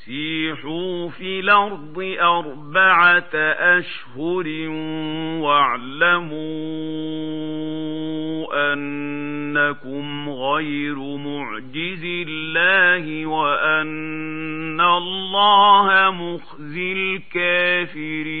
فسيحوا في الأرض أربعة أشهر واعلموا أنكم غير معجز الله وأن الله مخزي الكافرين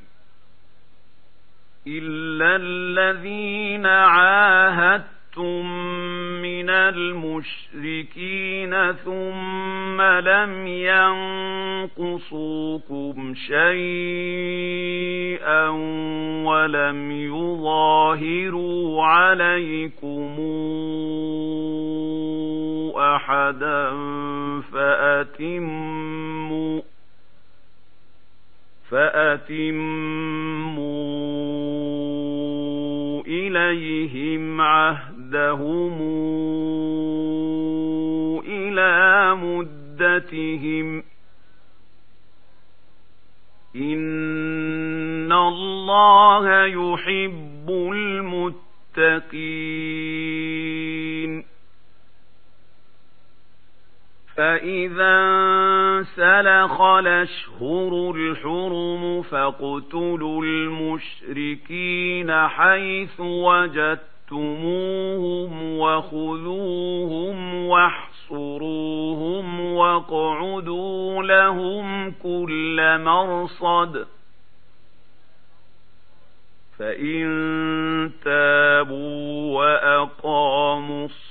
إلا الذين عاهدتم من المشركين ثم لم ينقصوكم شيئا ولم يظاهروا عليكم أحدا فأتموا فأتموا إليهم عهدهم إلى مدتهم. إن الله يحب المتقين. فإذا سلخ الأشهر الحرم فاقتلوا المشركين حيث وجدتموهم وخذوهم واحصروهم واقعدوا لهم كل مرصد فإن تابوا وأقاموا الصلاة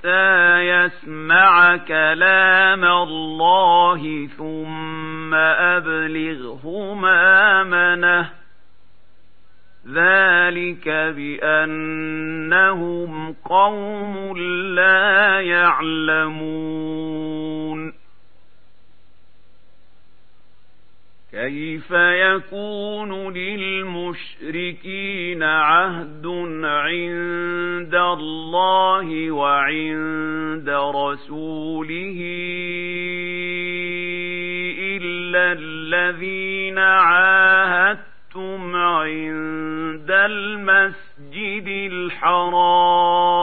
حتى يسمع كلام الله ثم أبلغه مامنه ذلك بأنهم قوم لا يعلمون كيف يكون للمشركين عهد عند الله وعند رسوله إلا الذين عاهدتم عند المسجد الحرام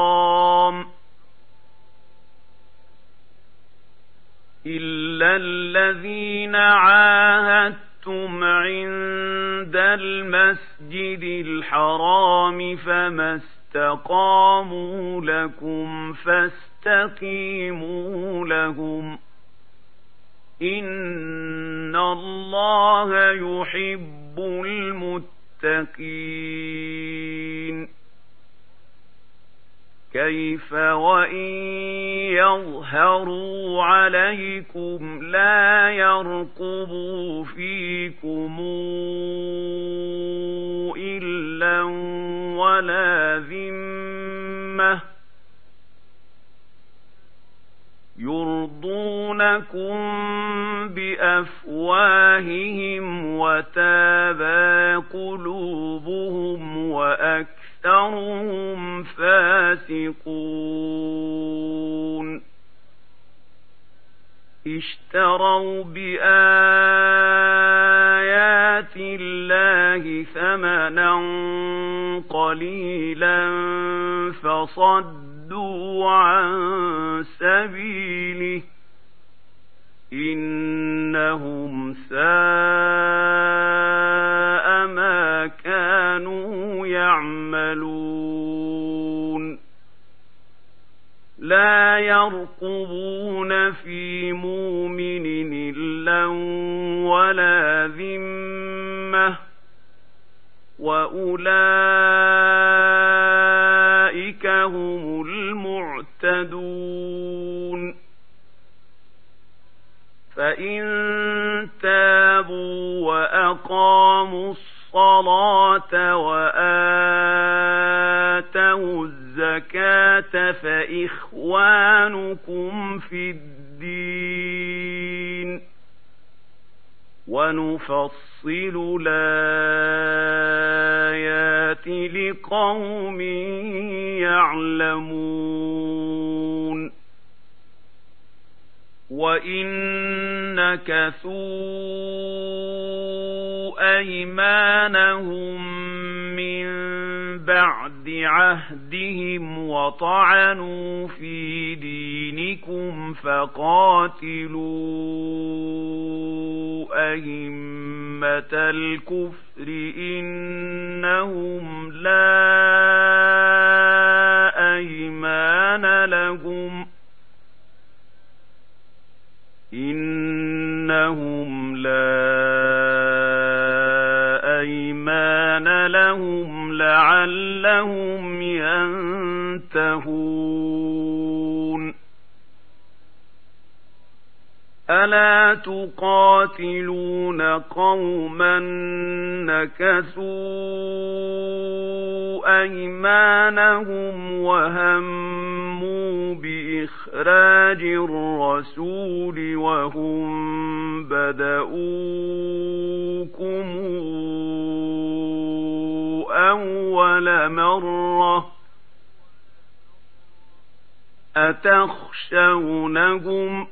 إلا الذين عاهدتم عند المسجد الحرام فما استقاموا لكم فاستقيموا لهم إن الله يحب المتقين كيف وإن يظهروا عليكم لا يرقبوا فيكم إلا ولا ذمة يرضونكم بأفواههم وتابى قلوبهم وأكثرهم فاسقون. اشتروا بآيات الله ثمنا قليلا فصدوا عن سبيله إنهم ساء لا يرقبون في مؤمن إلا ولا ذمة وأولئك هم المعتدون فإن تابوا وأقاموا الصلاة وآتوا الزكاة فإخوانكم في الدين ونفصل الآيات لقوم يعلمون وإن نكثوا أيمانهم عهدهم وطعنوا في دينكم فقاتلوا أئمة الكفر إنهم لا أيمان لهم ۖ إنهم لا لعلهم ينتهون ألا تقاتلون قوما نكثوا أيمانهم وهموا بإخراج الرسول وهم بدؤوكم أول مرة أتخشونهم ۖ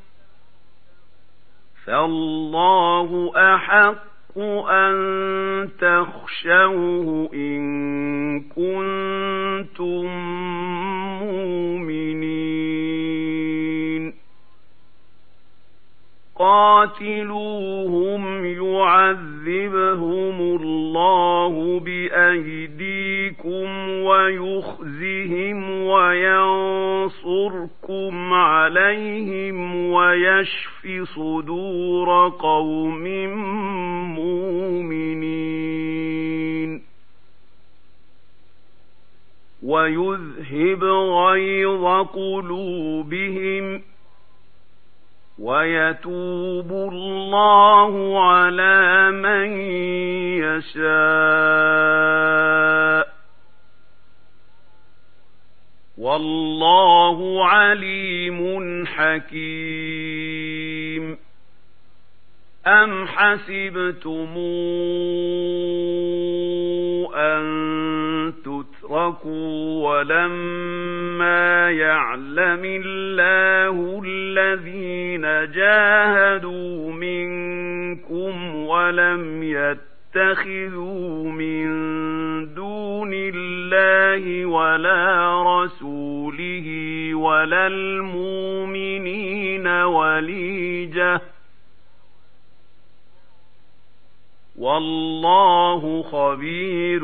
فالله أحق أن تخشوه إن كنتم مؤمنين. قاتلوهم يعذبهم الله بأيديكم ويخزهم وينصركم عليهم ويشف صدور قوم مؤمنين ويذهب غيظ قلوبهم ويتوب الله على من يشاء. والله عليم حكيم. أم حسبتم أن تتركوا ولما يعلم الله الذين جاهدوا منكم ولم يتخذوا من دون الله ولا رسوله ولا المؤمنين وليجة والله خبير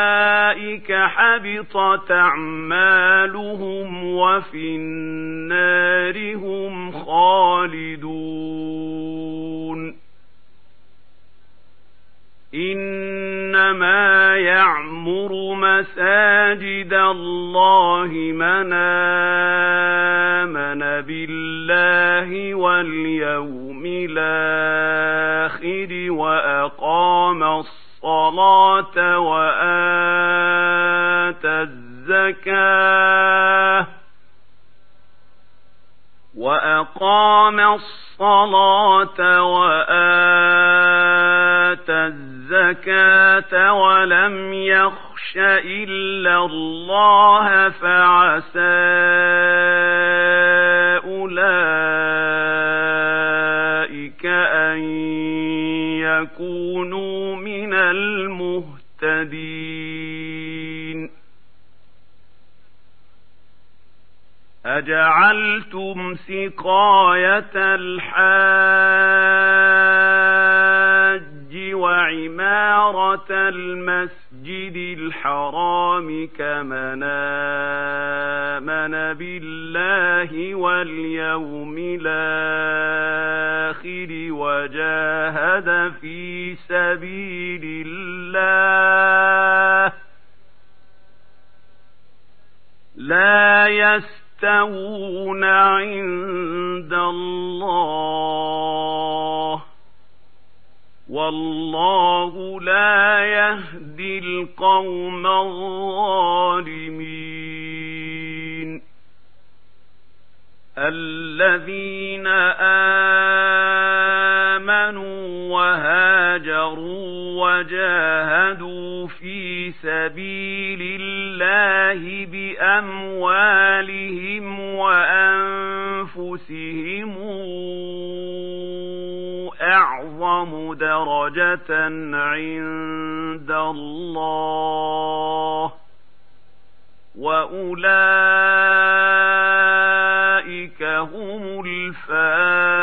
أولئك حبط حبطت أعمالهم وفي النار هم خالدون. إنما يعمر مساجد الله من آمن بالله واليوم الآخر وأقام الصلاة وآتى الزكاة وأقام الصلاة وآتى الزكاة ولم يخش إلا الله فعسى أولئك أن يكونوا من المهتدين. أجعلتم سقاية الحاج وعمارة المسجد الحرام كمن آمن بالله واليوم الآخر وجاهد سبيل الله. لا يستوون عند الله. والله لا يهدي القوم الظالمين. الذين آمنوا وهاجروا وجاهدوا في سبيل الله بأموالهم وأنفسهم أعظم درجة عند الله وأولئك هم الفائزون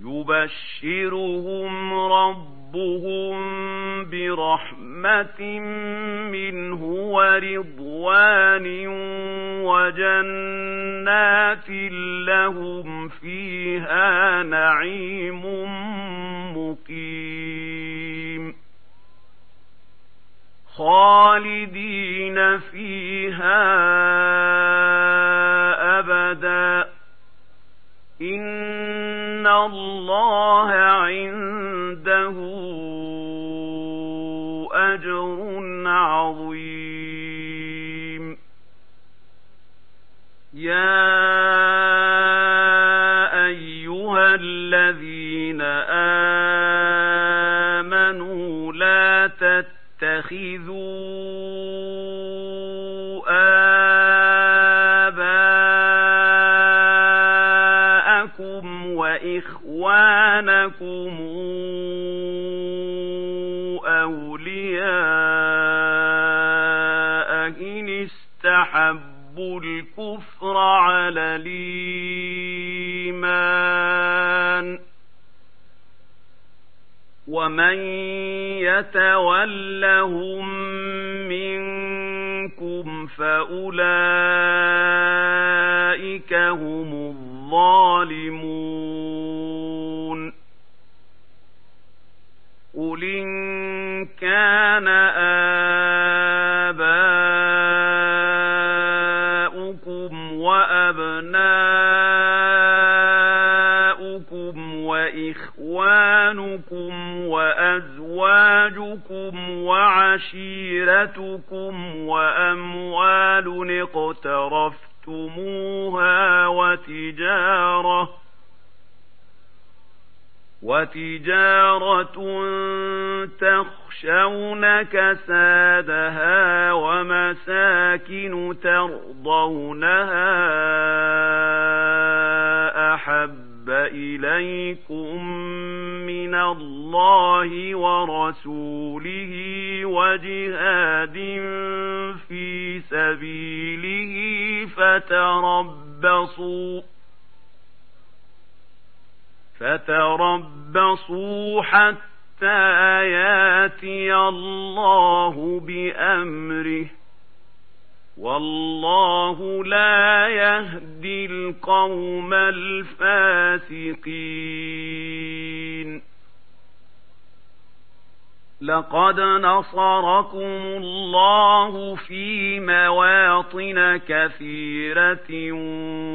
يبشرهم ربهم برحمة منه ورضوان وجنات لهم فيها نعيم مقيم خالدين فيها أبدا. إن الله عنده أجر عظيم. يا أيها الذين آمنوا لا تتخذوا وإخوانكم أولياء إن استحبوا الكفر على الإيمان ومن يتولهم منكم فأولئك هم وعشيرتكم وأموال اقترفتموها وتجارة وتجارة تخشون كسادها ومساكن ترضونها أحب إليكم من الله ورسوله وجهاد في سبيله فتربصوا فتربصوا حتى ياتي الله بأمره والله لا يهدي القوم الفاسقين. لقد نصركم الله في مواطن كثيرة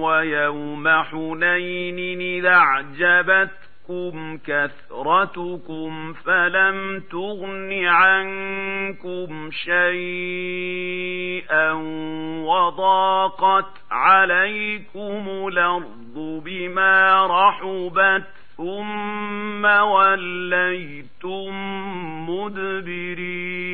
ويوم حنين إذا أعجبتكم كثرتكم فلم تغن عنكم شيئا وضاقت عليكم الأرض بما رحبت ثم وليتم مدبرين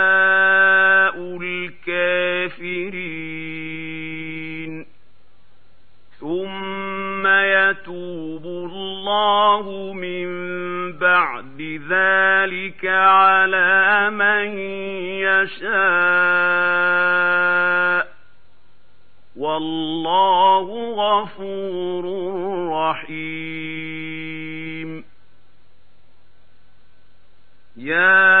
ذلك على من يشاء. والله غفور رحيم. يا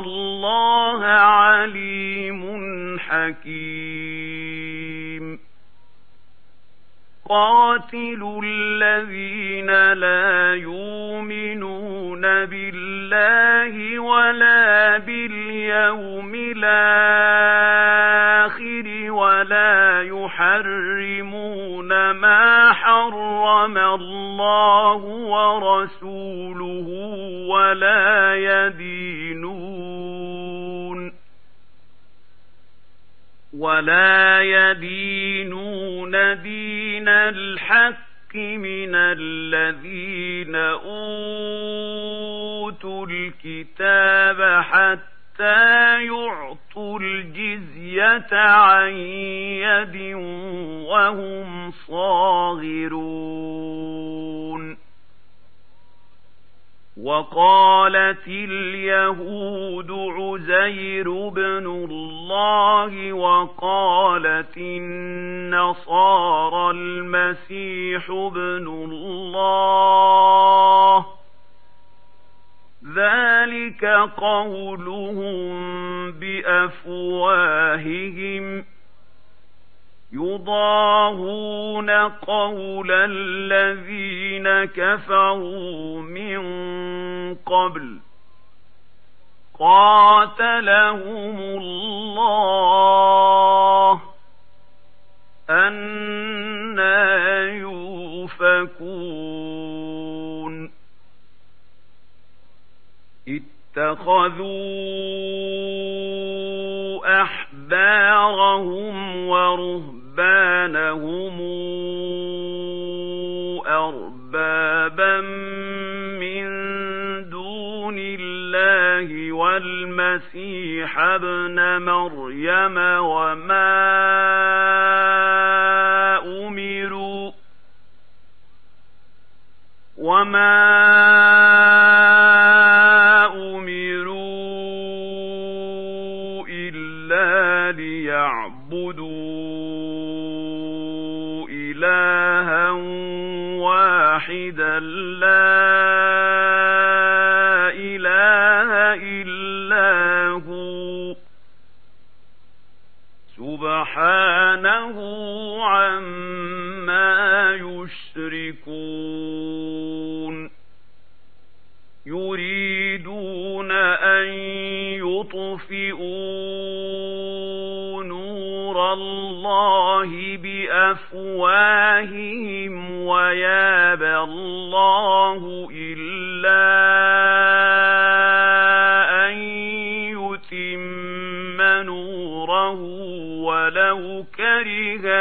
الله عليم حكيم. قاتلوا الذين لا يؤمنون بالله ولا باليوم الآخر ولا يحرمون ما حرم الله ورسوله ولا يدينون ولا يدينون دين الحق من الذين أوتوا الكتاب حتى يعطوا الجزية عن يد وهم صاغرون. وقالت اليهود عزير بن الله وقالت النصارى المسيح بن الله. ذلك قولهم بأفواههم. يضاهون قول الذين كفروا من قبل قاتلهم الله أنا يؤفكون اتخذوا أحبارهم ورهبانهم أربابا من دون الله والمسيح ابن مريم وما أمروا وما أمروا سُبْحَانَهُ عَمَّا يُشْرِكُونَ يُرِيدُونَ أَن يُطْفِئُوا نُورَ اللَّهِ بِأَفْوَاهِهِمْ وَيَأْبَى اللَّهُ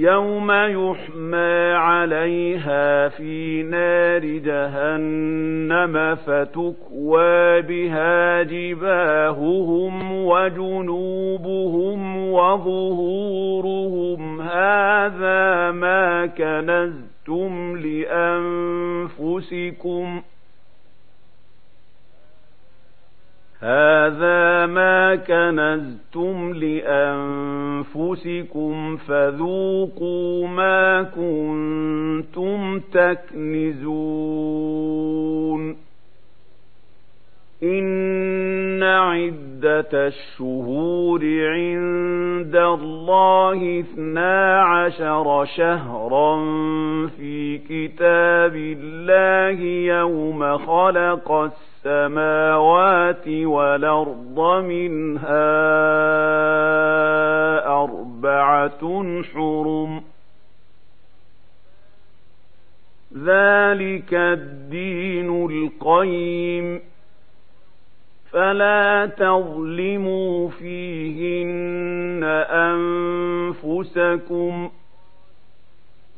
يوم يحمى عليها في نار جهنم فتكوى بها جباههم وجنوبهم وظهورهم هذا ما كنزتم لأنفسكم هذا ما كنزتم لأنفسكم فذوقوا ما كنتم تكنزون إن عدة الشهور عند الله اثنا عشر شهرا في كتاب الله يوم خلق السماء السماوات والأرض منها أربعة حرم ذلك الدين القيم فلا تظلموا فيهن أنفسكم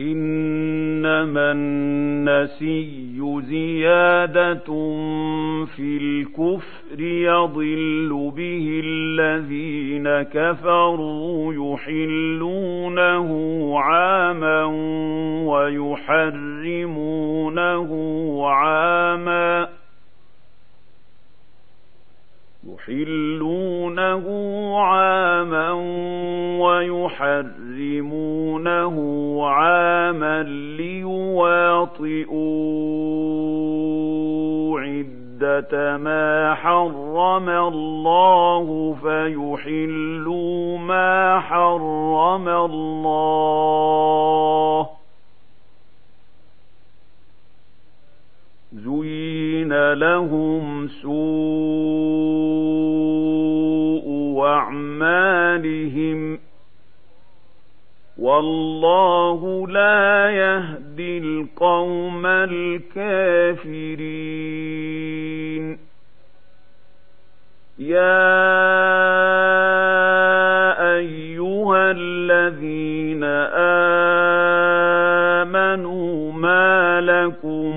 إنما النسي زيادة في الكفر يضل به الذين كفروا يحلونه عاما ويحرمونه عاما يحلونه عاما ويحرمونه عاما ليواطئوا عدة ما حرم الله فيحلوا ما حرم الله زين لهم سوء أعمالهم والله لا يهدي القوم الكافرين. يا أيها الذين آمنوا ما لكم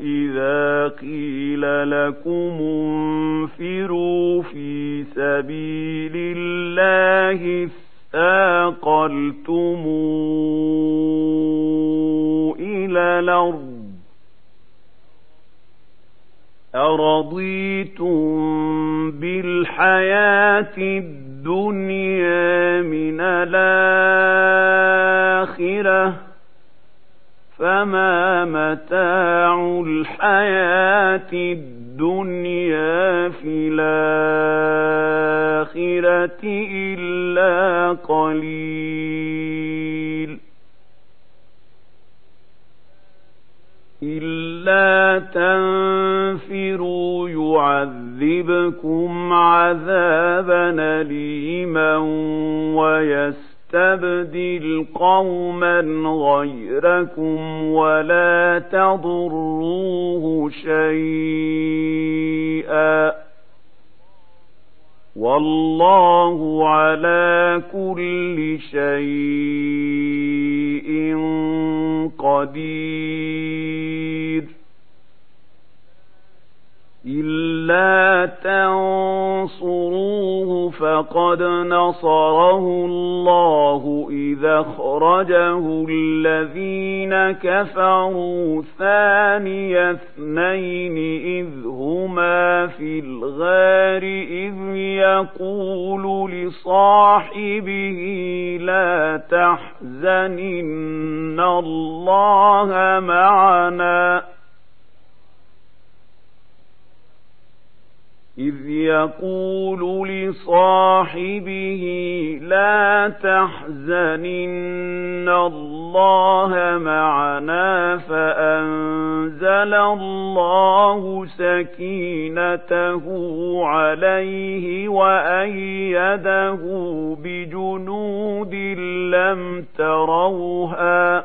إذا قيل لكم انفروا في سبيل الله اثاقلتم إلى الأرض أرضيتم بالحياة الدنيا من الآخرة فما متاع الحياة الدنيا في الآخرة إلا قليل. إلا تنفروا يعذبكم عذابا أليما ويستبدل قوما غيركم ولا تضروه شيئا. والله على كل شيء قدير. إلا تنصروه فقد نصره الله إذا خرجه الذين كفروا ثاني اثنين إذ هما في الغار إذ يقول لصاحبه لا تحزن إن الله معنا إذ يقول لصاحبه لا تحزن إن الله معنا فأنزل الله سكينته عليه وأيده بجنود لم تروها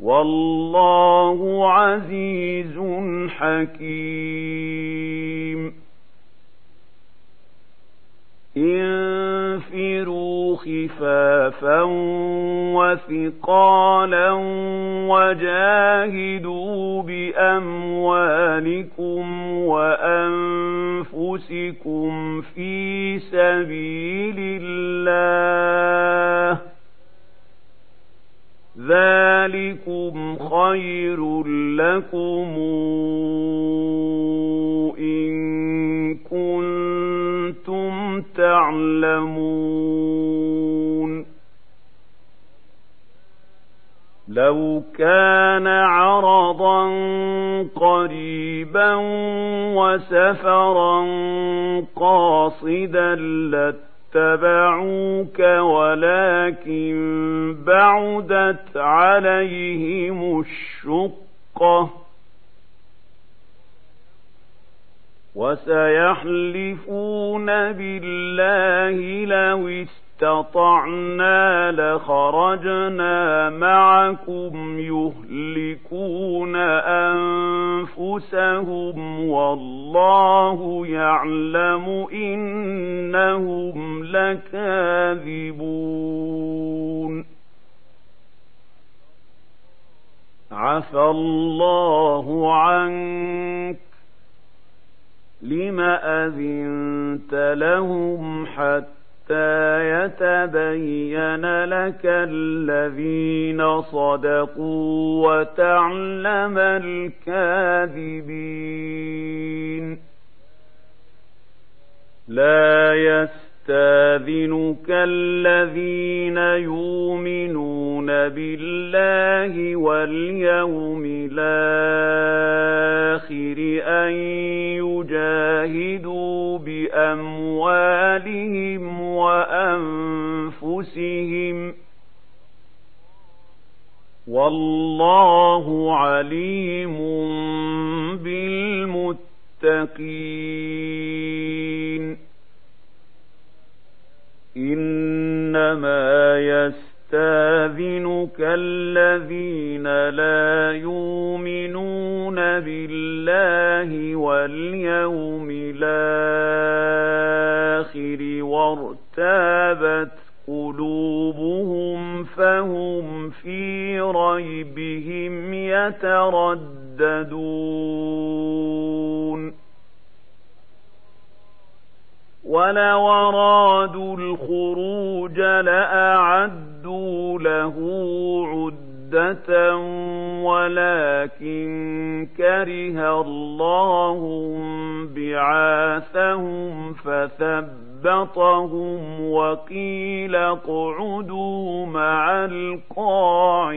والله عزيز حكيم. انفروا خفافا وثقالا وجاهدوا بأموالكم وأنفسكم في سبيل الله. ذلكم خير لكم إن كنتم تعلمون لو كان عرضا قريبا وسفرا قاصدا لت اتبعوك ولكن بعدت عليهم الشقة. وسيحلفون بالله لو استطعنا لخرجنا معكم يهلكون أنفسهم والله يعلم إنهم لكاذبون. عفى الله عنك. لم أذنت لهم حتى حتى يتبين لك الذين صدقوا وتعلم الكاذبين لا يستاذنك الذين يؤمنون بالله واليوم الآخر أن يجاهدوا أموالهم وأنفسهم والله عليم بالمتقين إنما يستاذنك الذين لا يؤمنون بالله واليوم الآخر وارتابت قلوبهم فهم في ريبهم يترددون. ولو أرادوا الخروج لأعدوا له عدة ولكن كره الله بعاثهم فثبطهم وقيل اقعدوا مع القاعدين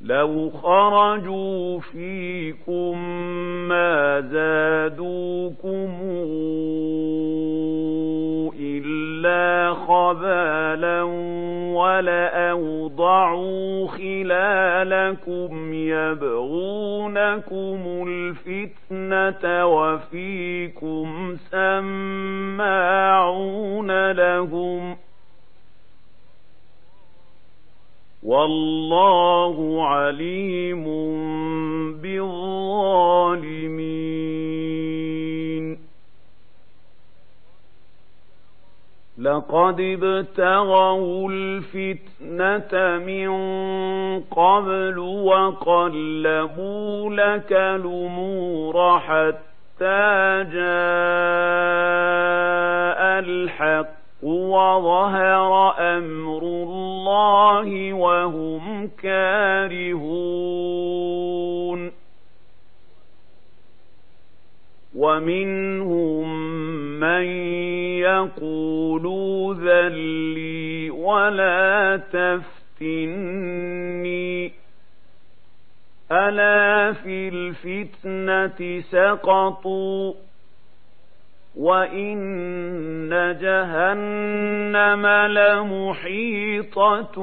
لو خرجوا فيكم ما زادوكم إلا خبالا ولأوضعوا خلالكم يبغونكم الفتنة وفيكم سماعون لهم ۖ والله عليم بالظالمين لقد ابتغوا الفتنة من قبل وقلبوا لك الأمور حتى جاء الحق وظهر أمر الله وهم كارهون. ومنهم من يقول ذلي ولا تفتني ألا في الفتنة سقطوا وَإِنَّ جَهَنَّمَ لَمُحِيطَةٌ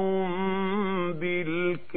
بِالْكَافِرِينَ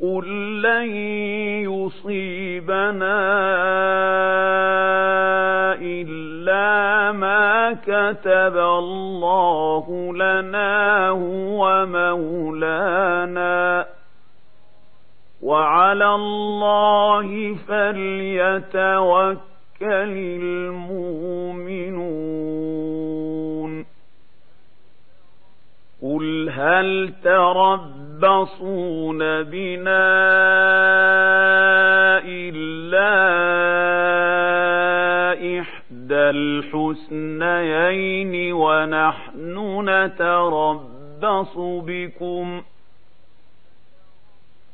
قُل لَّن يُصِيبَنَا إِلَّا مَا كَتَبَ اللَّهُ لَنَا هُوَ مَوْلَانَا وَعَلَى اللَّهِ فَلْيَتَوَكَّلِ الْمُؤْمِنُونَ قُلْ هَلْ تَرَبَّصُونَ بِنَا إِلَّا إِحْدَى الْحُسْنَيَيْنِ وَنَحْنُ نَتَرَبَّصُ بِكُمْ ۖ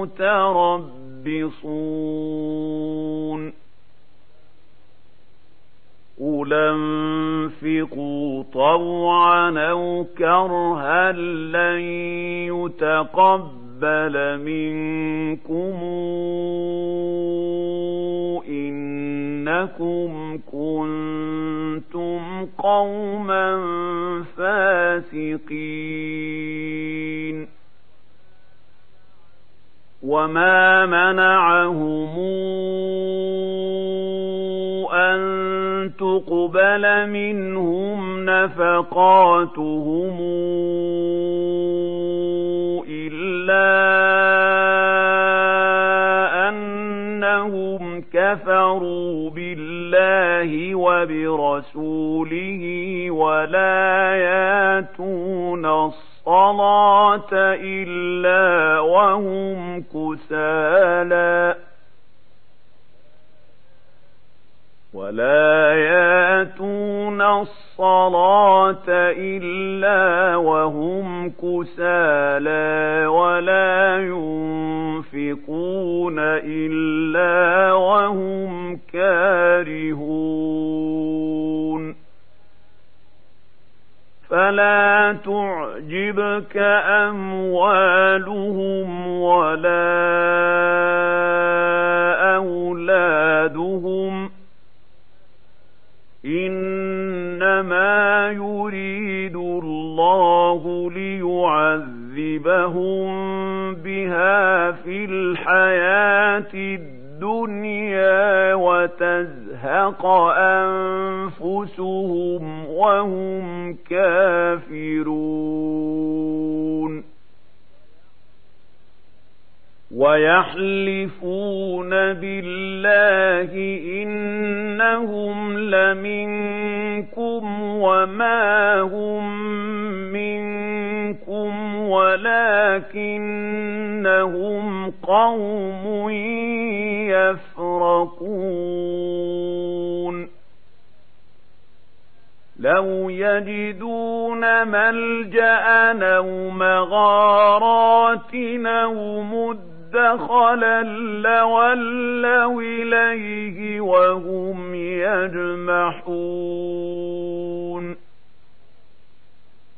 متربصون. قل انفقوا طوعا أو كرها لن يتقبل منكم. إنكم كنتم قوما فاسقين. وما منعهم أن تقبل منهم نفقاتهم إلا أنهم كفروا بالله وبرسوله ولا ياتون الصلاة إلا وهم كسالى ولا ياتون الصلاة إلا وهم كسالى ولا ينفقون إلا وهم كارهون. فلا تعجبك أموالهم ولا أولادهم إنما يريد الله ليعذبهم بها في الحياة الدنيا وتزهق أنفسهم وهم كافرون ويحلفون بالله إنهم لمنكم وما هم منكم ولكنهم قوم يفرقون. لو يجدون ملجأ أو مغارات أو مد دخلا لولوا إليه وهم يجمحون.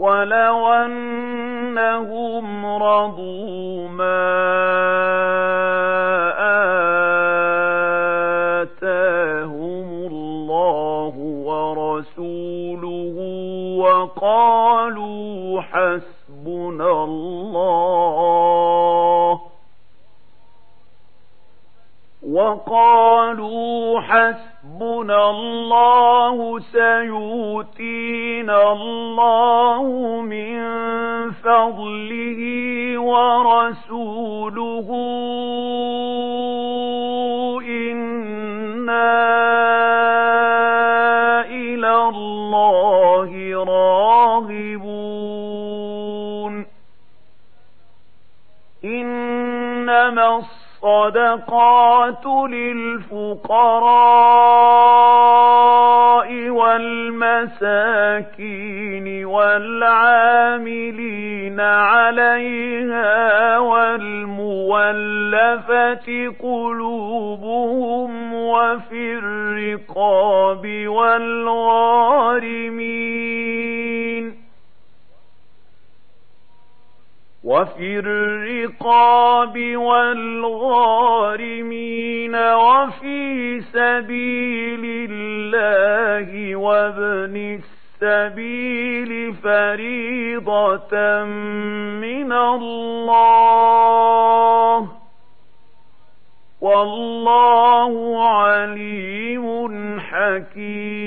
ولو أنهم رضوا ما آتاهم الله ورسوله وقالوا حسبنا الله وقالوا حسبنا الله سيؤتينا الله من فضله ورسوله الصدقات للفقراء والمساكين والعاملين عليها والمولفة قلوبهم وفي الرقاب والغارمين وفي الرقاب والغارمين وفي سبيل الله وابن السبيل فريضة من الله. والله عليم حكيم.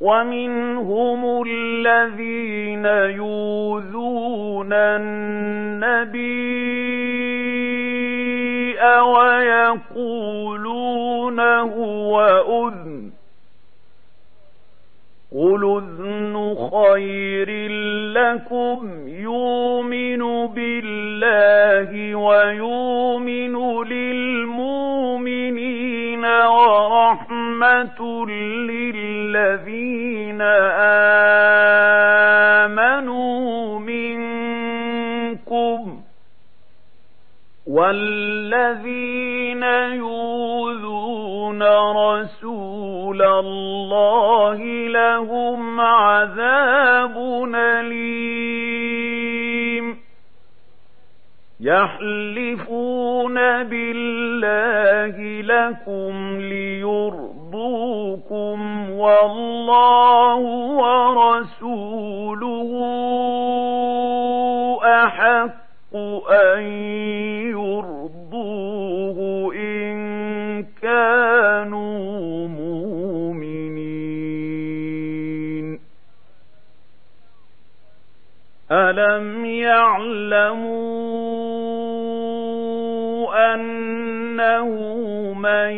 ومنهم الذين يوذون النبي ويقولون هو أذن. قل اذن خير لكم يؤمن بالله ويؤمن للمؤمنين ورحمة للذين آمنوا منكم والذين يؤذون رسول الله لهم عذاب أليم يحلفون بالله لكم ليرضوكم والله ورسوله أحق أن ألم يعلمون أنه من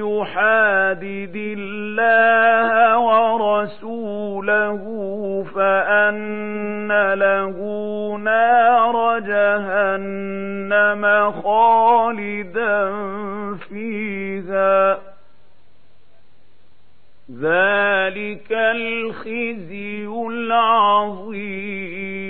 يحادد الله ورسوله فأن له نار جهنم خالدا فيها ذلك الخزي العظيم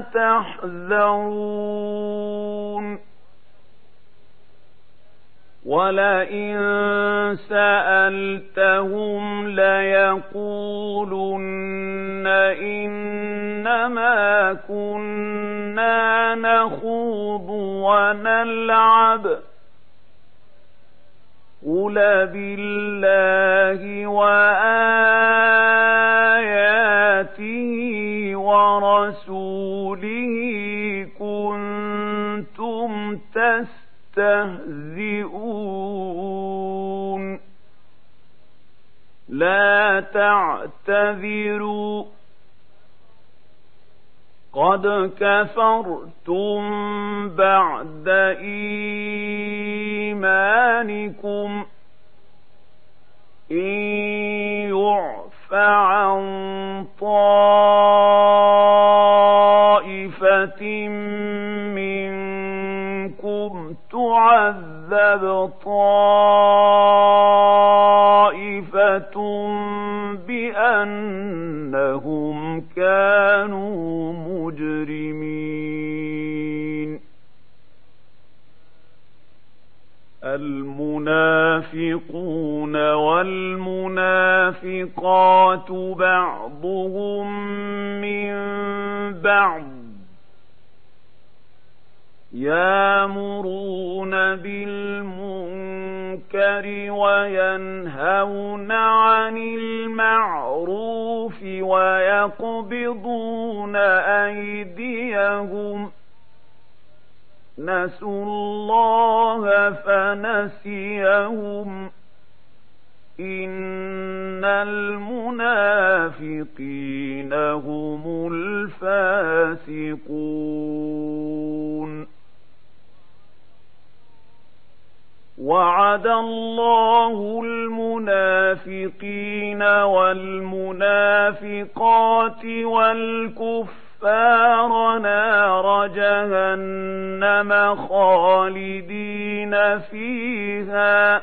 تحذرون. ولئن سألتهم ليقولن إنما كنا نخوض ونلعب. قل بالله وآياته ورسوله كنتم تستهزئون. لا تعتذروا. قد كفرتم بعد إيمانكم. إن يعف عن طائفة منكم تعذب طائفة بأنهم كانوا مجرمين المنافقون والمنافقات بعضهم من بعض. يامرون بالمنكر وينهون عن المعروف ويقبضون أيديهم. نسوا الله فنسيهم. إن المنافقين هم الفاسقون وعد الله المنافقين والمنافقات والكفار نار جهنم خالدين فيها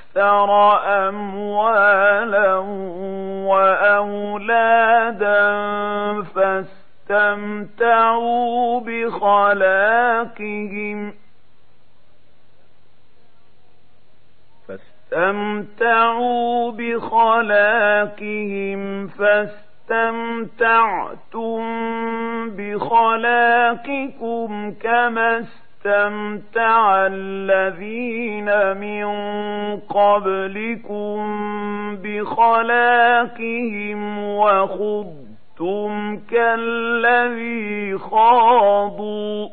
أكثر أموالا وأولادا فاستمتعوا بخلاقهم. فاستمتعوا بخلاقهم. فاستمتعتم بخلاقكم كما استمتع الذين من قبلكم بخلاقهم وخضتم كالذي خاضوا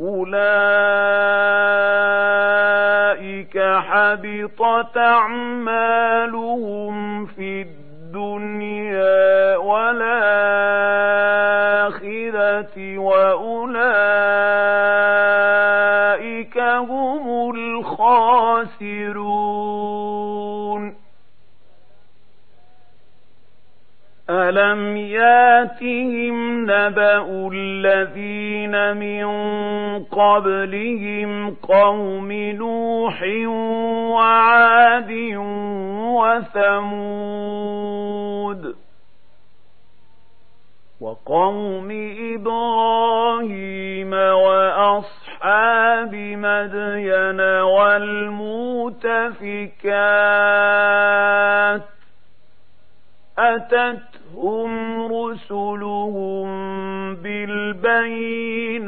أولئك حبطت أعمالهم في الدنيا والآخرة وأولئك هم الخاسرون. ألم ياتهم نبأ الذين من قبلهم قوم نوح وعاد وثمود؟ وقوم إبراهيم وأصحاب مدين والمؤتفكات أتتهم رسلهم بالبينات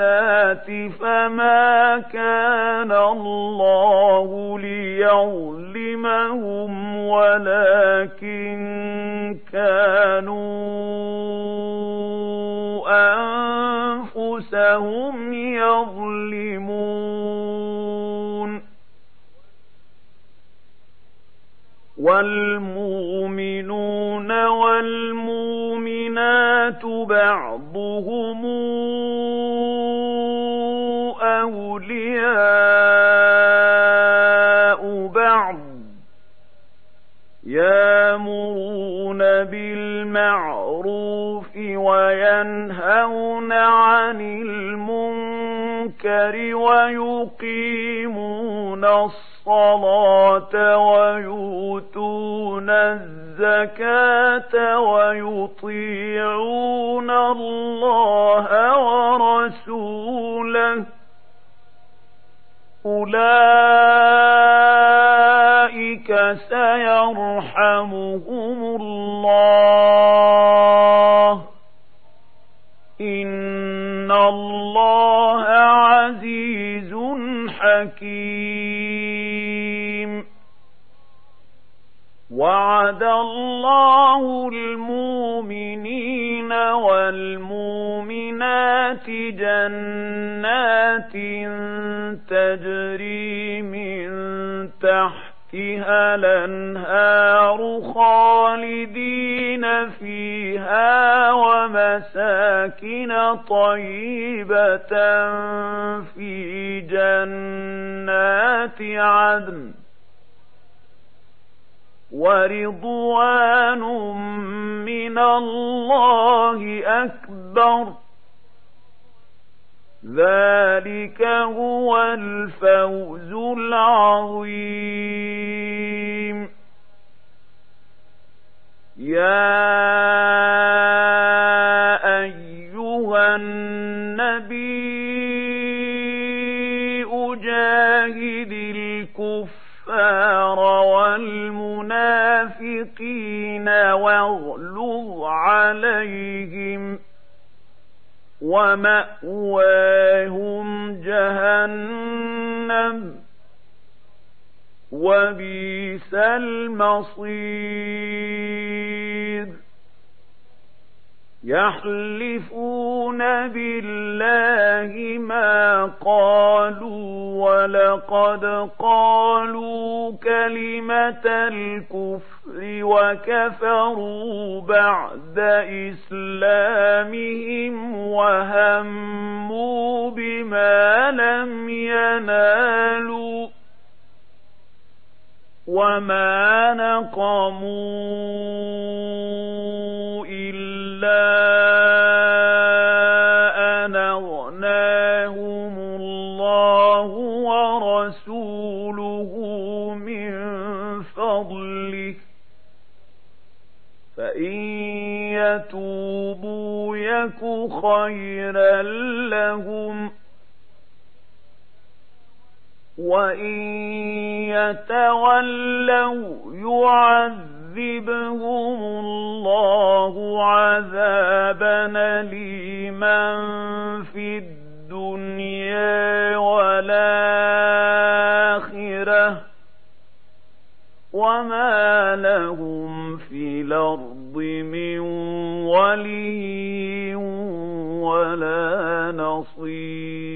فما كان الله ليظلمهم ولكن كانوا أنفسهم يظلمون والمؤمنون بعضهم أولياء بعض يامرون بالمعروف وينهون عن المنكر ويقيمون الصلاة ويؤتون الزكاة ويطيعون الله ورسوله. أولئك سيرحمهم الله. إن الله عزيز حكيم. وعد الله المؤمنين والمؤمنات جنات تجري من تحتها الأنهار خالدين فيها ومساكن طيبة في جنات عدن. ورضوان من الله أكبر. ذلك هو الفوز العظيم. يا أيها النبي أجاهد الكفار والمنافقين واغلظ عليهم ومأواهم جهنم وبئس المصير يحلفون بالله ما قالوا ولقد قالوا كلمة الكفر وكفروا بعد إسلامهم وهموا بما لم ينالوا وما نقموا أن أغناهم الله ورسوله من فضله. فإن يتوبوا يك خيرا لهم. وإن يتولوا يعذبهم الله عذابا ليما في الدنيا والآخرة وما لهم في الأرض من ولي ولا نصير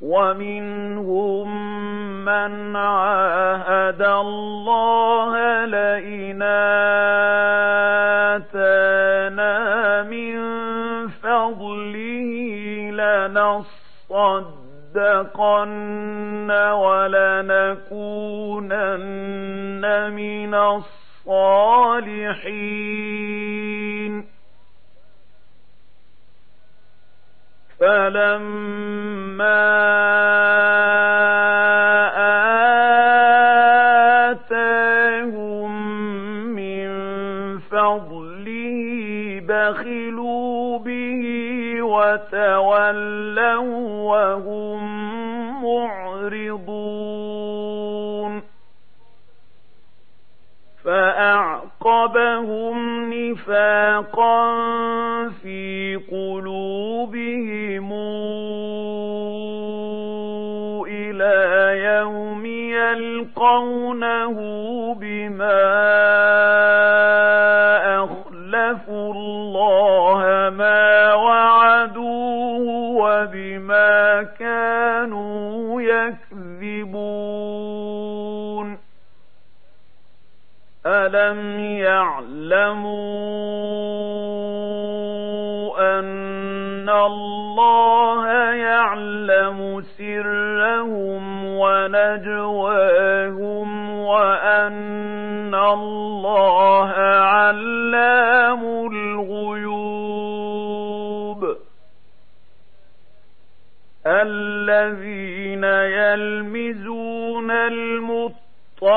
ومنهم من عاهد الله لئن آتانا من فضله لنصدقن ولنكونن من الصالحين. فلما وتولوا وهم معرضون. فأعقبهم نفاقا في قلوبهم إلى يوم يلقونه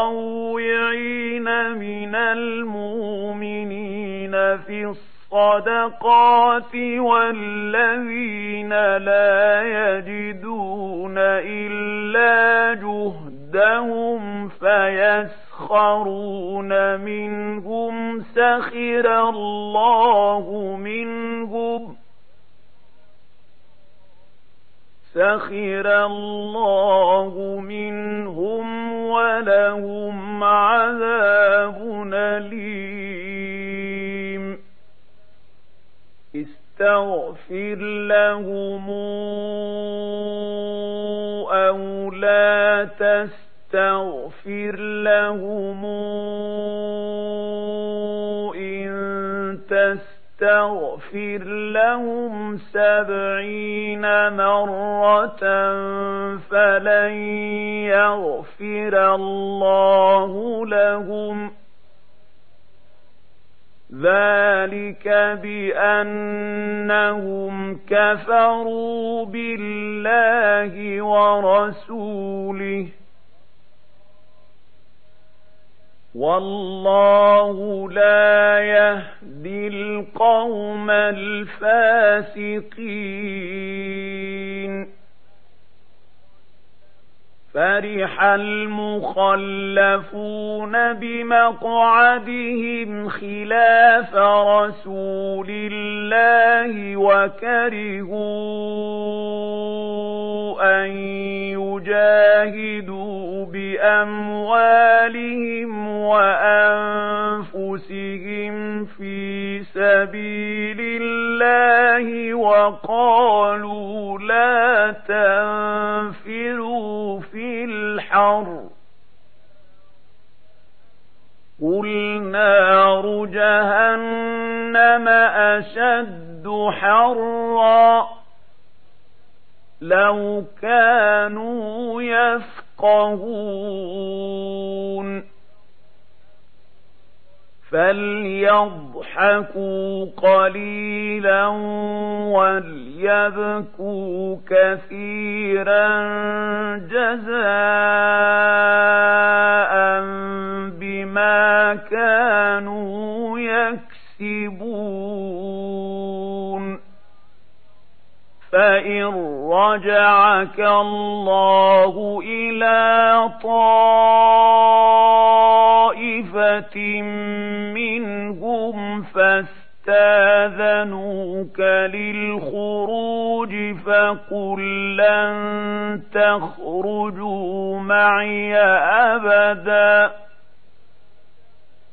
المتطوعين من المؤمنين في الصدقات والذين لا يجدون إلا جهدهم فيسخرون منهم سخر الله منهم سخر الله منهم ولهم عذاب أليم. استغفر لهم أو لا تستغفر لهم تستغفر لهم سبعين مرة فلن يغفر الله لهم. ذلك بأنهم كفروا بالله ورسوله. والله لا يهدي القوم الفاسقين. فرح المخلفون بمقعدهم خلاف رسول الله وكرهوا أن يجاهدوا بأموالهم وأنفسهم في سبيل الله وقالوا لا تنفروا في الحر قل نار جهنم أشد حرا. لو كانوا يفقهون. فليضحكوا قليلا وليبكوا كثيرا جزاء بما كانوا يكسبون فإن رجعك الله إلى طائفة منهم فاستاذنوك للخروج فقل لن تخرجوا معي أبدا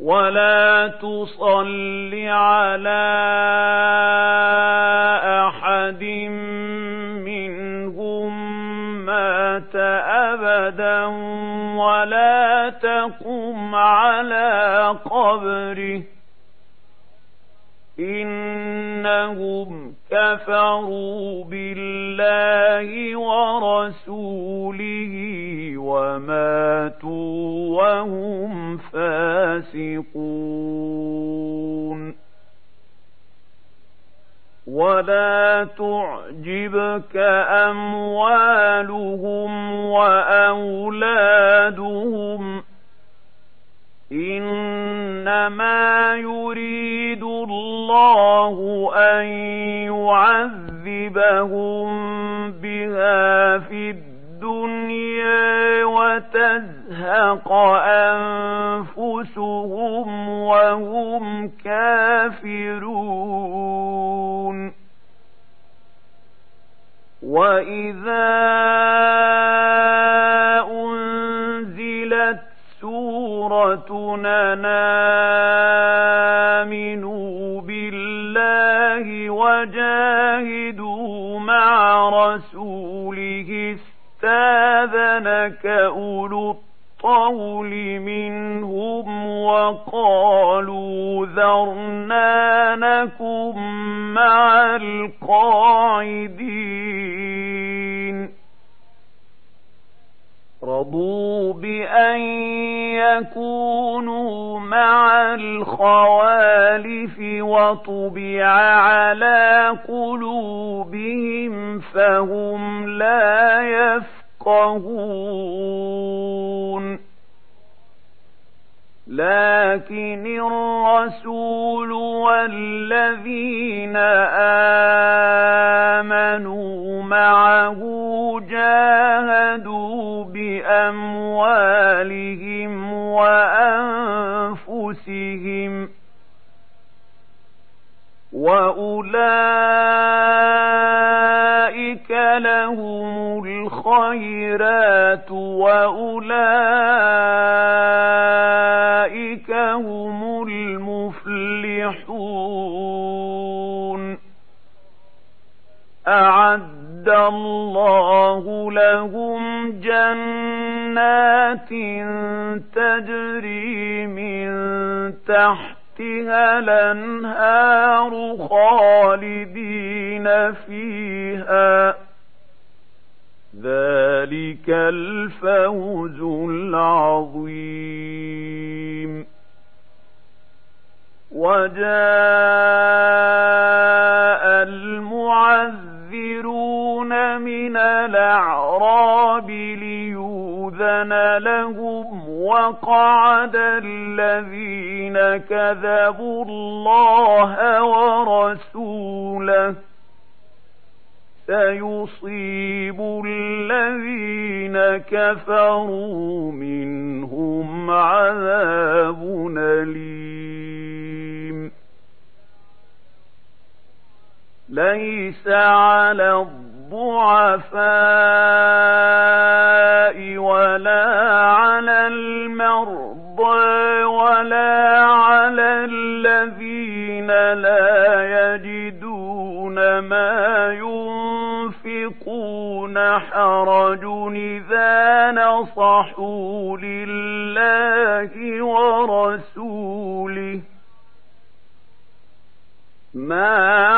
ولا تصل على احد منهم مات ابدا ولا تقم على قبره انهم كفروا بالله ورسوله وماتوا وهم فاسقون. ولا تعجبك أموالهم وأولادهم إنما يريد الله أن يعذبهم بها في الدنيا وتزهق انفسهم ولا على المرضى ولا على الذين لا يجدون ما ينفقون حرج إذا نصحوا لله ورسوله. ما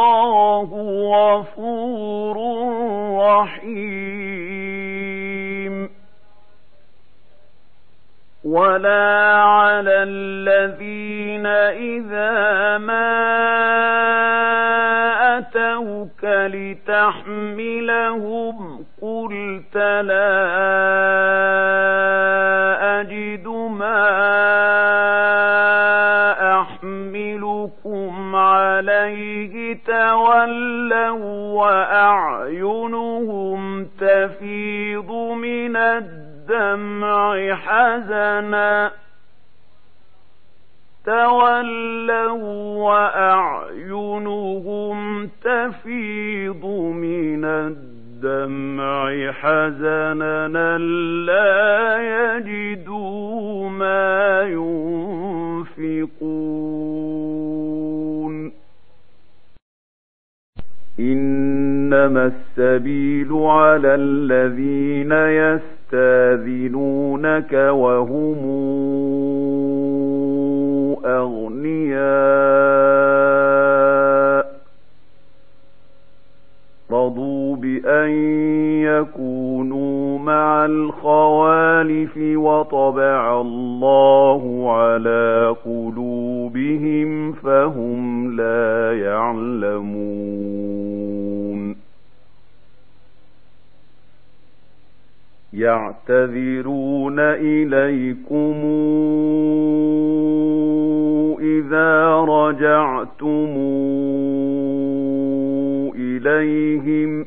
والله غفور رحيم. ولا على الذين إذا ما لتحملهم قلت لا عليه تولوا وأعينهم تفيض من الدمع حزنا. تولوا وأعينهم تفيض من الدمع حزنا. لا يجدوا ما ينفقون. إنما السبيل على الذين يستاذنونك وهم أغنياء. رضوا بأن يكونوا مع الخوالف وطبع الله على قلوبهم فهم لا يعلمون. يعتذرون إليكم إذا رجعتم إليهم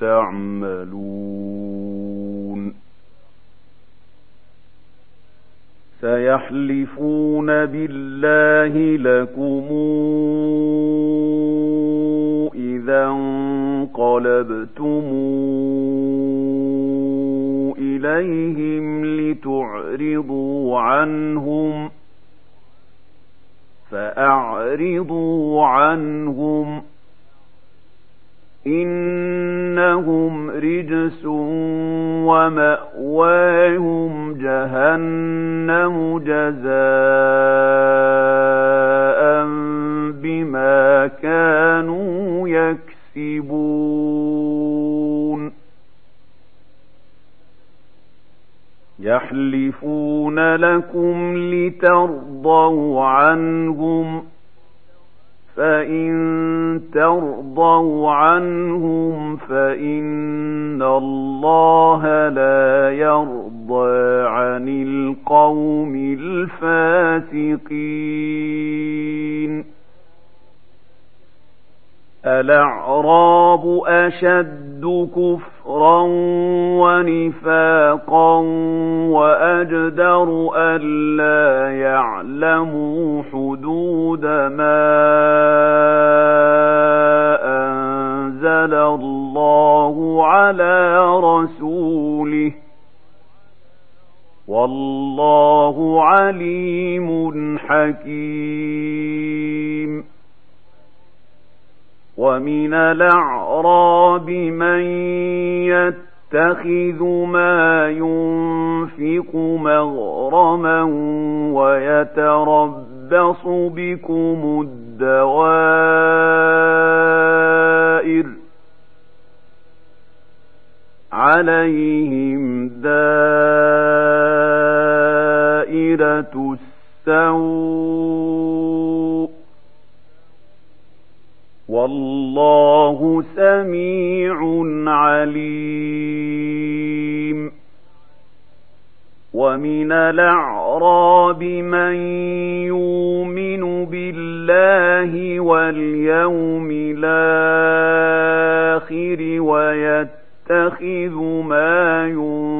تعملون. سيحلفون بالله لكم إذا انقلبتم إليهم لتعرضوا عنهم فأعرضوا عنهم إنهم رجس ومأواهم جهنم جزاء بما كانوا يكسبون يحلفون لكم لترضوا عنهم فإن ترضوا عنهم فإن الله لا يرضى عن القوم الفاسقين الأعراب أشد كفرا ونفاقا وأجدر ألا يعلموا حدود ما أنزل الله على رسوله والله عليم حكيم ومن الأعراب من يتخذ ما ينفق مغرما ويتربص بكم الدوائر عليهم دائرة السوء والله سميع عليم. ومن الأعراب من يؤمن بالله واليوم الآخر ويتخذ ما ينفق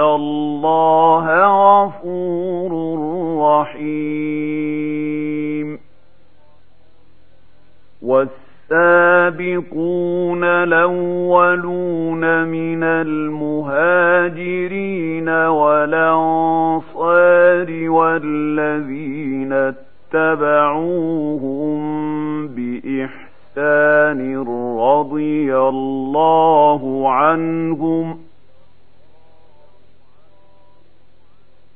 الله غفور رحيم والسابقون الأولون من المهاجرين والأنصار والذين اتبعوهم بإحسان رضي الله عنهم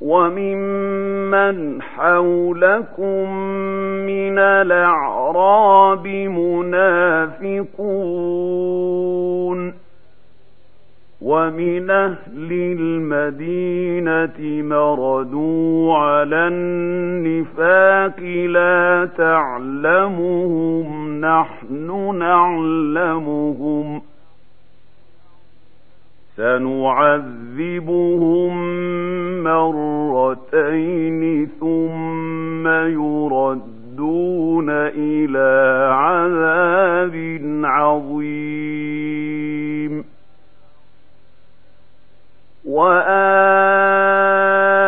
وممن حولكم من الأعراب منافقون ومن أهل المدينة مردوا على النفاق لا تعلمهم نحن نعلمهم سنعذبهم مرتين ثم يردون إلى عذاب عظيم. وآخرون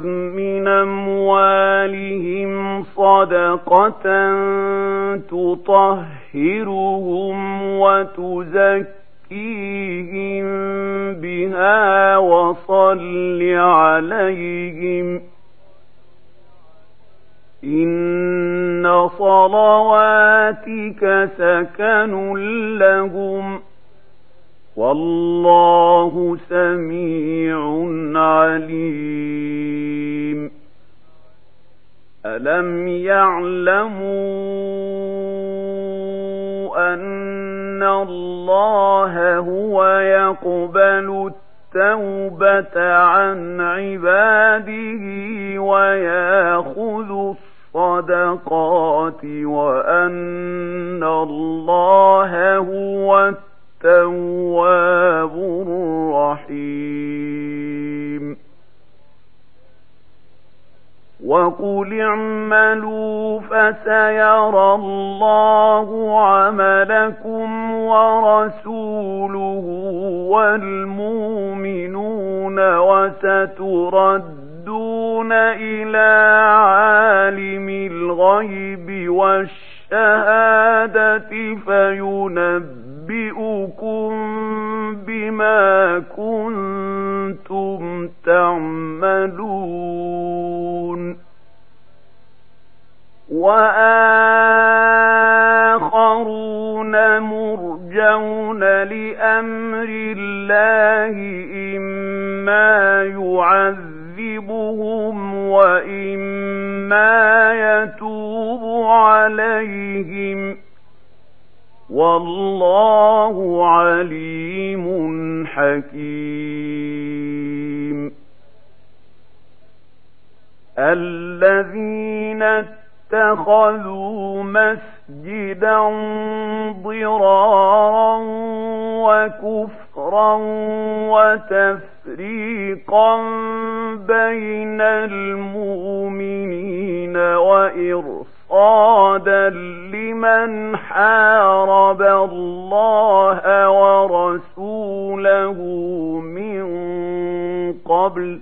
خذ من أموالهم صدقة تطهرهم وتزكيهم بها وصل عليهم. إن صلواتك سكن لهم. والله سميع عليم. ألم يعلموا أن الله هو يقبل التوبة عن عباده ويأخذ الصدقات وأن الله هو التواب الرحيم. وقل اعملوا فسيرى الله عملكم ورسوله والمؤمنون وستردون إلى عالم الغيب والشهادة فينبئكم بما كنتم تعملون. وآخرون مرجون لأمر الله إما يعذبهم وإما يتوب عليهم. والله عليم حكيم. الذين اتخذوا مسجدا ضرارا وكفرا وتفريقا بين المؤمنين وإرصادا مرصادا لمن حارب الله ورسوله من قبل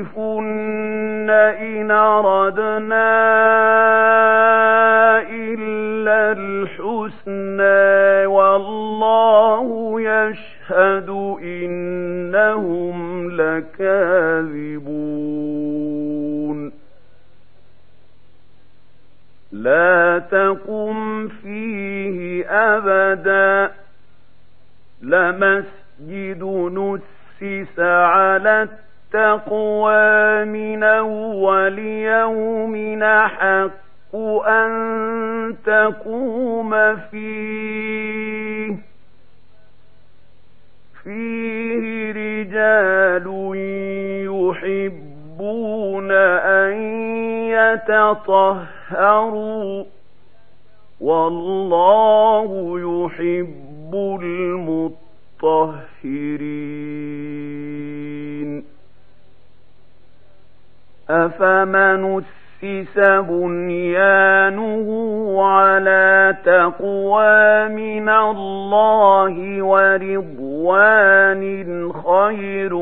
وليحلفن إن أردنا إلا الحسنى والله يشهد إنهم لكاذبون. لا تقم فيه أبدا. لمسجد نسر أسس على التقوى من أول يوم حق أن تقوم فيه. فيه رجال يحبون أن يتطهروا والله يحب المطهرين. أفمن أسس بنيانه على تقوى من الله ورضوان خير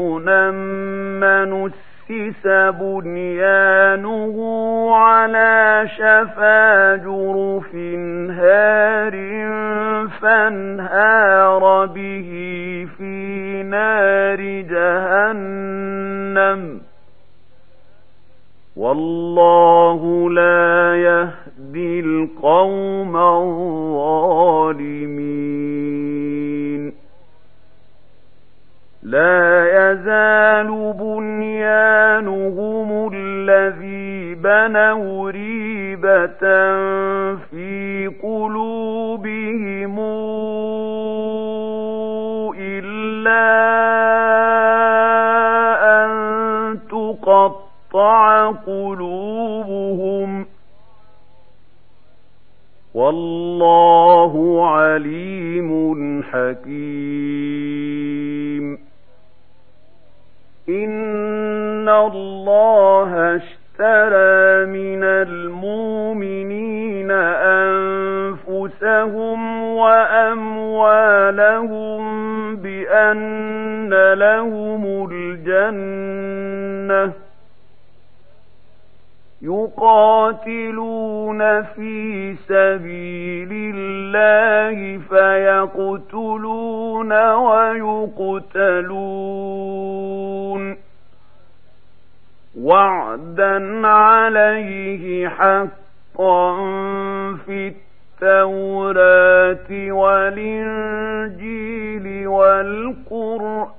من أسس بنيانه على شفا جرف هار فانهار به في نار جهنم. والله لا يهدي القوم الظالمين. لا يزال بنيانهم الذي بنوا ريبة في قلوبهم إلا قلوبهم والله عليم حكيم. إن الله اشترى من المؤمنين أنفسهم وأموالهم بأن لهم الجنة يقاتلون في سبيل الله فيقتلون ويقتلون. وعدا عليه حقا في التوراة والإنجيل والقرآن.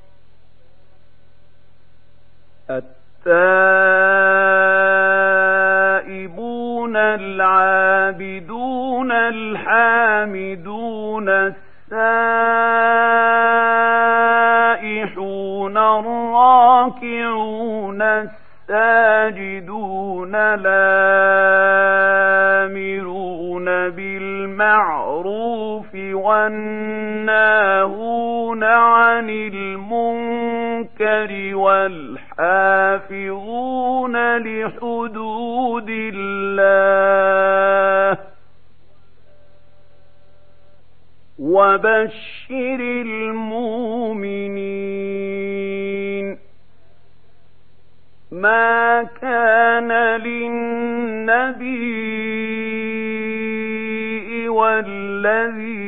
التائبون العابدون الحامدون السائحون الراكعون الساجدون الآمرون بالمعروف والناهون عن المنكر والحافظون لحدود الله وبشر المؤمنين ما كان للنبي والذين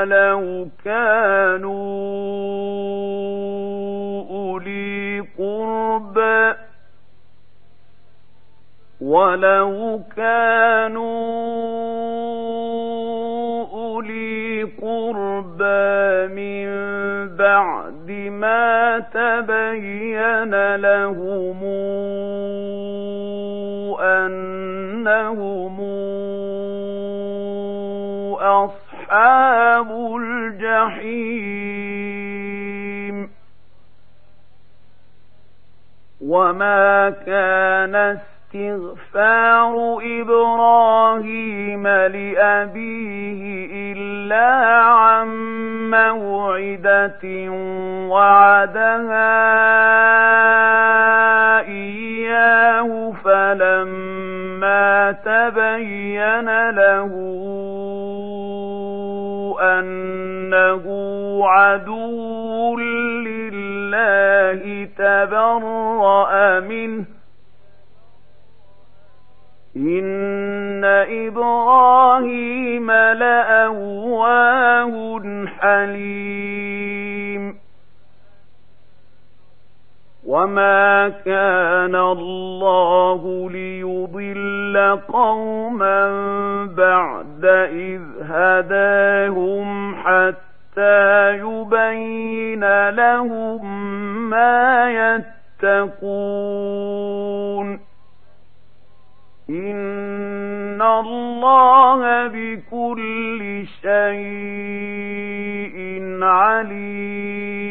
ولو كانوا أولي قربى ولو كانوا أولي قربى من بعد ما تبين لهم أنهم أصحاب الجحيم وما كان استغفار إبراهيم لأبيه إلا عن موعدة وعدها إياه فلما تبين له أنه عدو لله تبرأ منه إن إبراهيم لأواه حليم وما كان الله ليضل قوما بعد إذ هداهم حتى يبين لهم ما يتقون إن الله بكل شيء عليم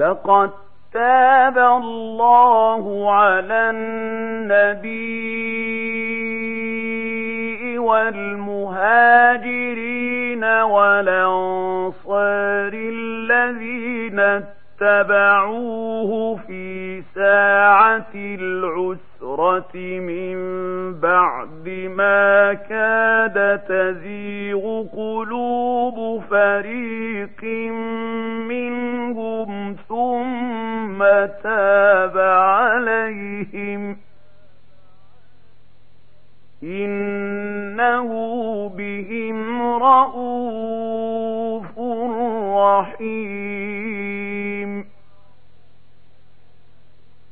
لقد تاب الله على النبي والمهاجرين والأنصار الذين اتبعوه في ساعة العسرة من بعد ما كاد تزيغ قلوب فريق منهم ثم تاب عليهم إنه بهم رؤوف رحيم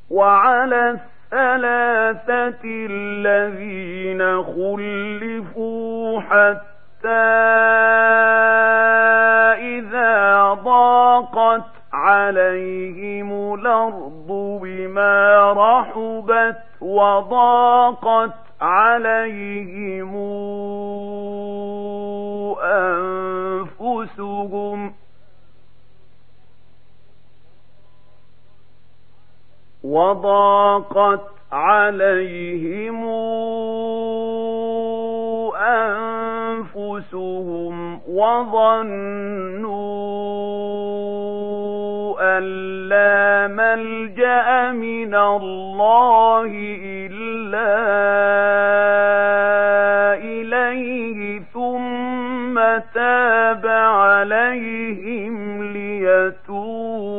وعلى الثلاثة الذين خلفوا حتى إذا ضاقت عليهم الأرض بما رحبت وضاقت عليهم أنفسهم وضاقت عليهم أنفسهم وظنوا أن لا ملجأ من الله إلا إليه ثم تاب عليهم ليتوبوا.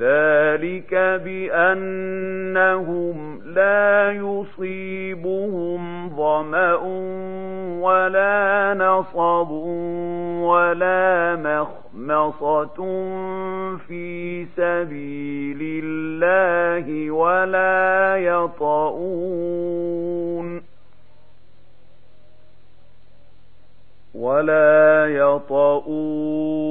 ذلك بأنهم لا يصيبهم ظمأ ولا نصب ولا مخمصة في سبيل الله ولا يطؤون ولا يطؤون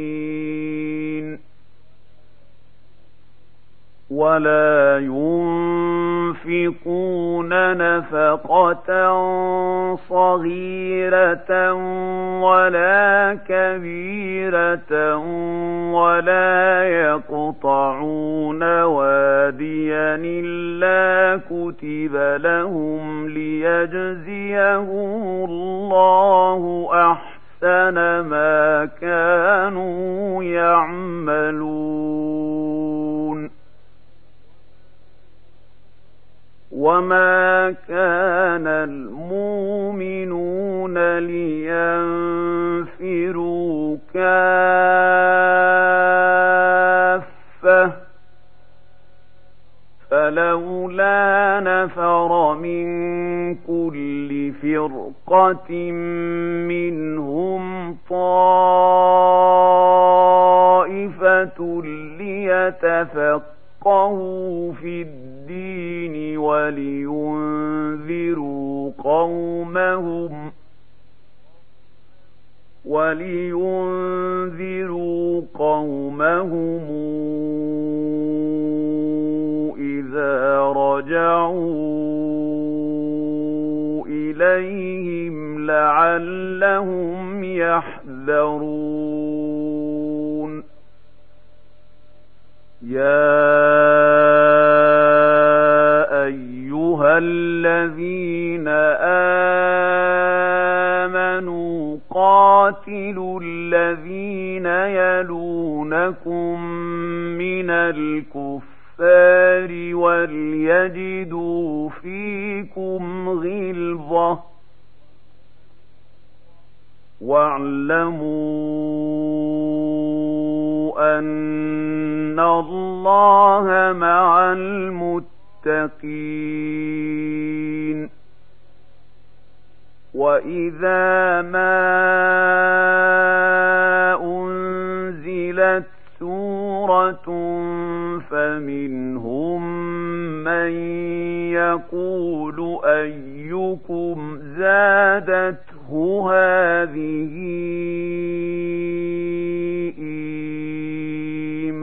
ولا ينفقون نفقة صغيرة ولا كبيرة ولا يقطعون واديا إلا كتب لهم ليجزيهم الله أحسن ما كانوا يعملون وما كان المؤمنون لينفروا كافة فلولا نفر من كل فرقة منهم طائفة ليتفقهوا في الدين ولينذروا قومهم ولينذروا قومهم إذا رجعوا إليهم لعلهم يحذرون يا أيها الذين آمنوا قاتلوا الذين يلونكم من الكفار وليجدوا فيكم غلظة واعلموا أن الله مع المتقين. وإذا ما أنزلت سورة فمنهم من يقول أيكم زادته هذه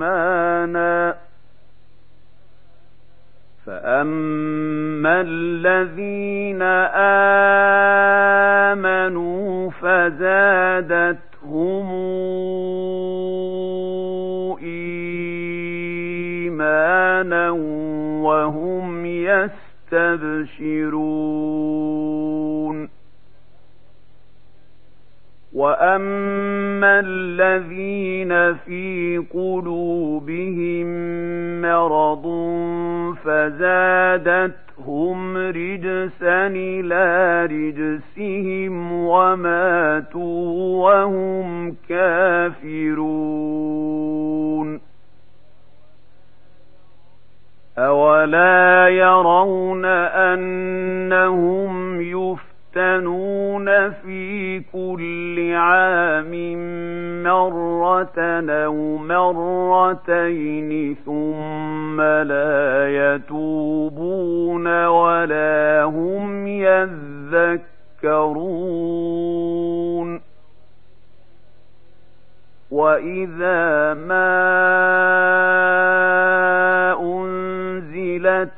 إيمانا. فأما الذين آمنوا فزادتهم إيمانا وهم يستبشرون. وأما الذين في قلوبهم مرض فزادتهم رجسا إلى رجسهم وماتوا وهم كافرون أولا يرون أنهم يفتنون في كل عام مرة أو مرتين ثم لا يتوبون ولا هم يذكرون. وإذا ما أنزلت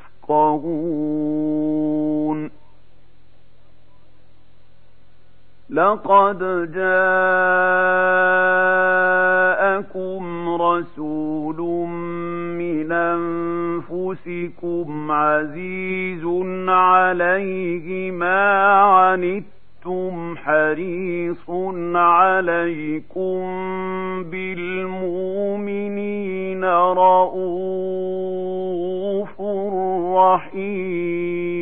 يفقهون لقد جاءكم رسول من أنفسكم عزيز عليه ما عنتم حريص عليكم بالمؤمنين رؤوف رحيم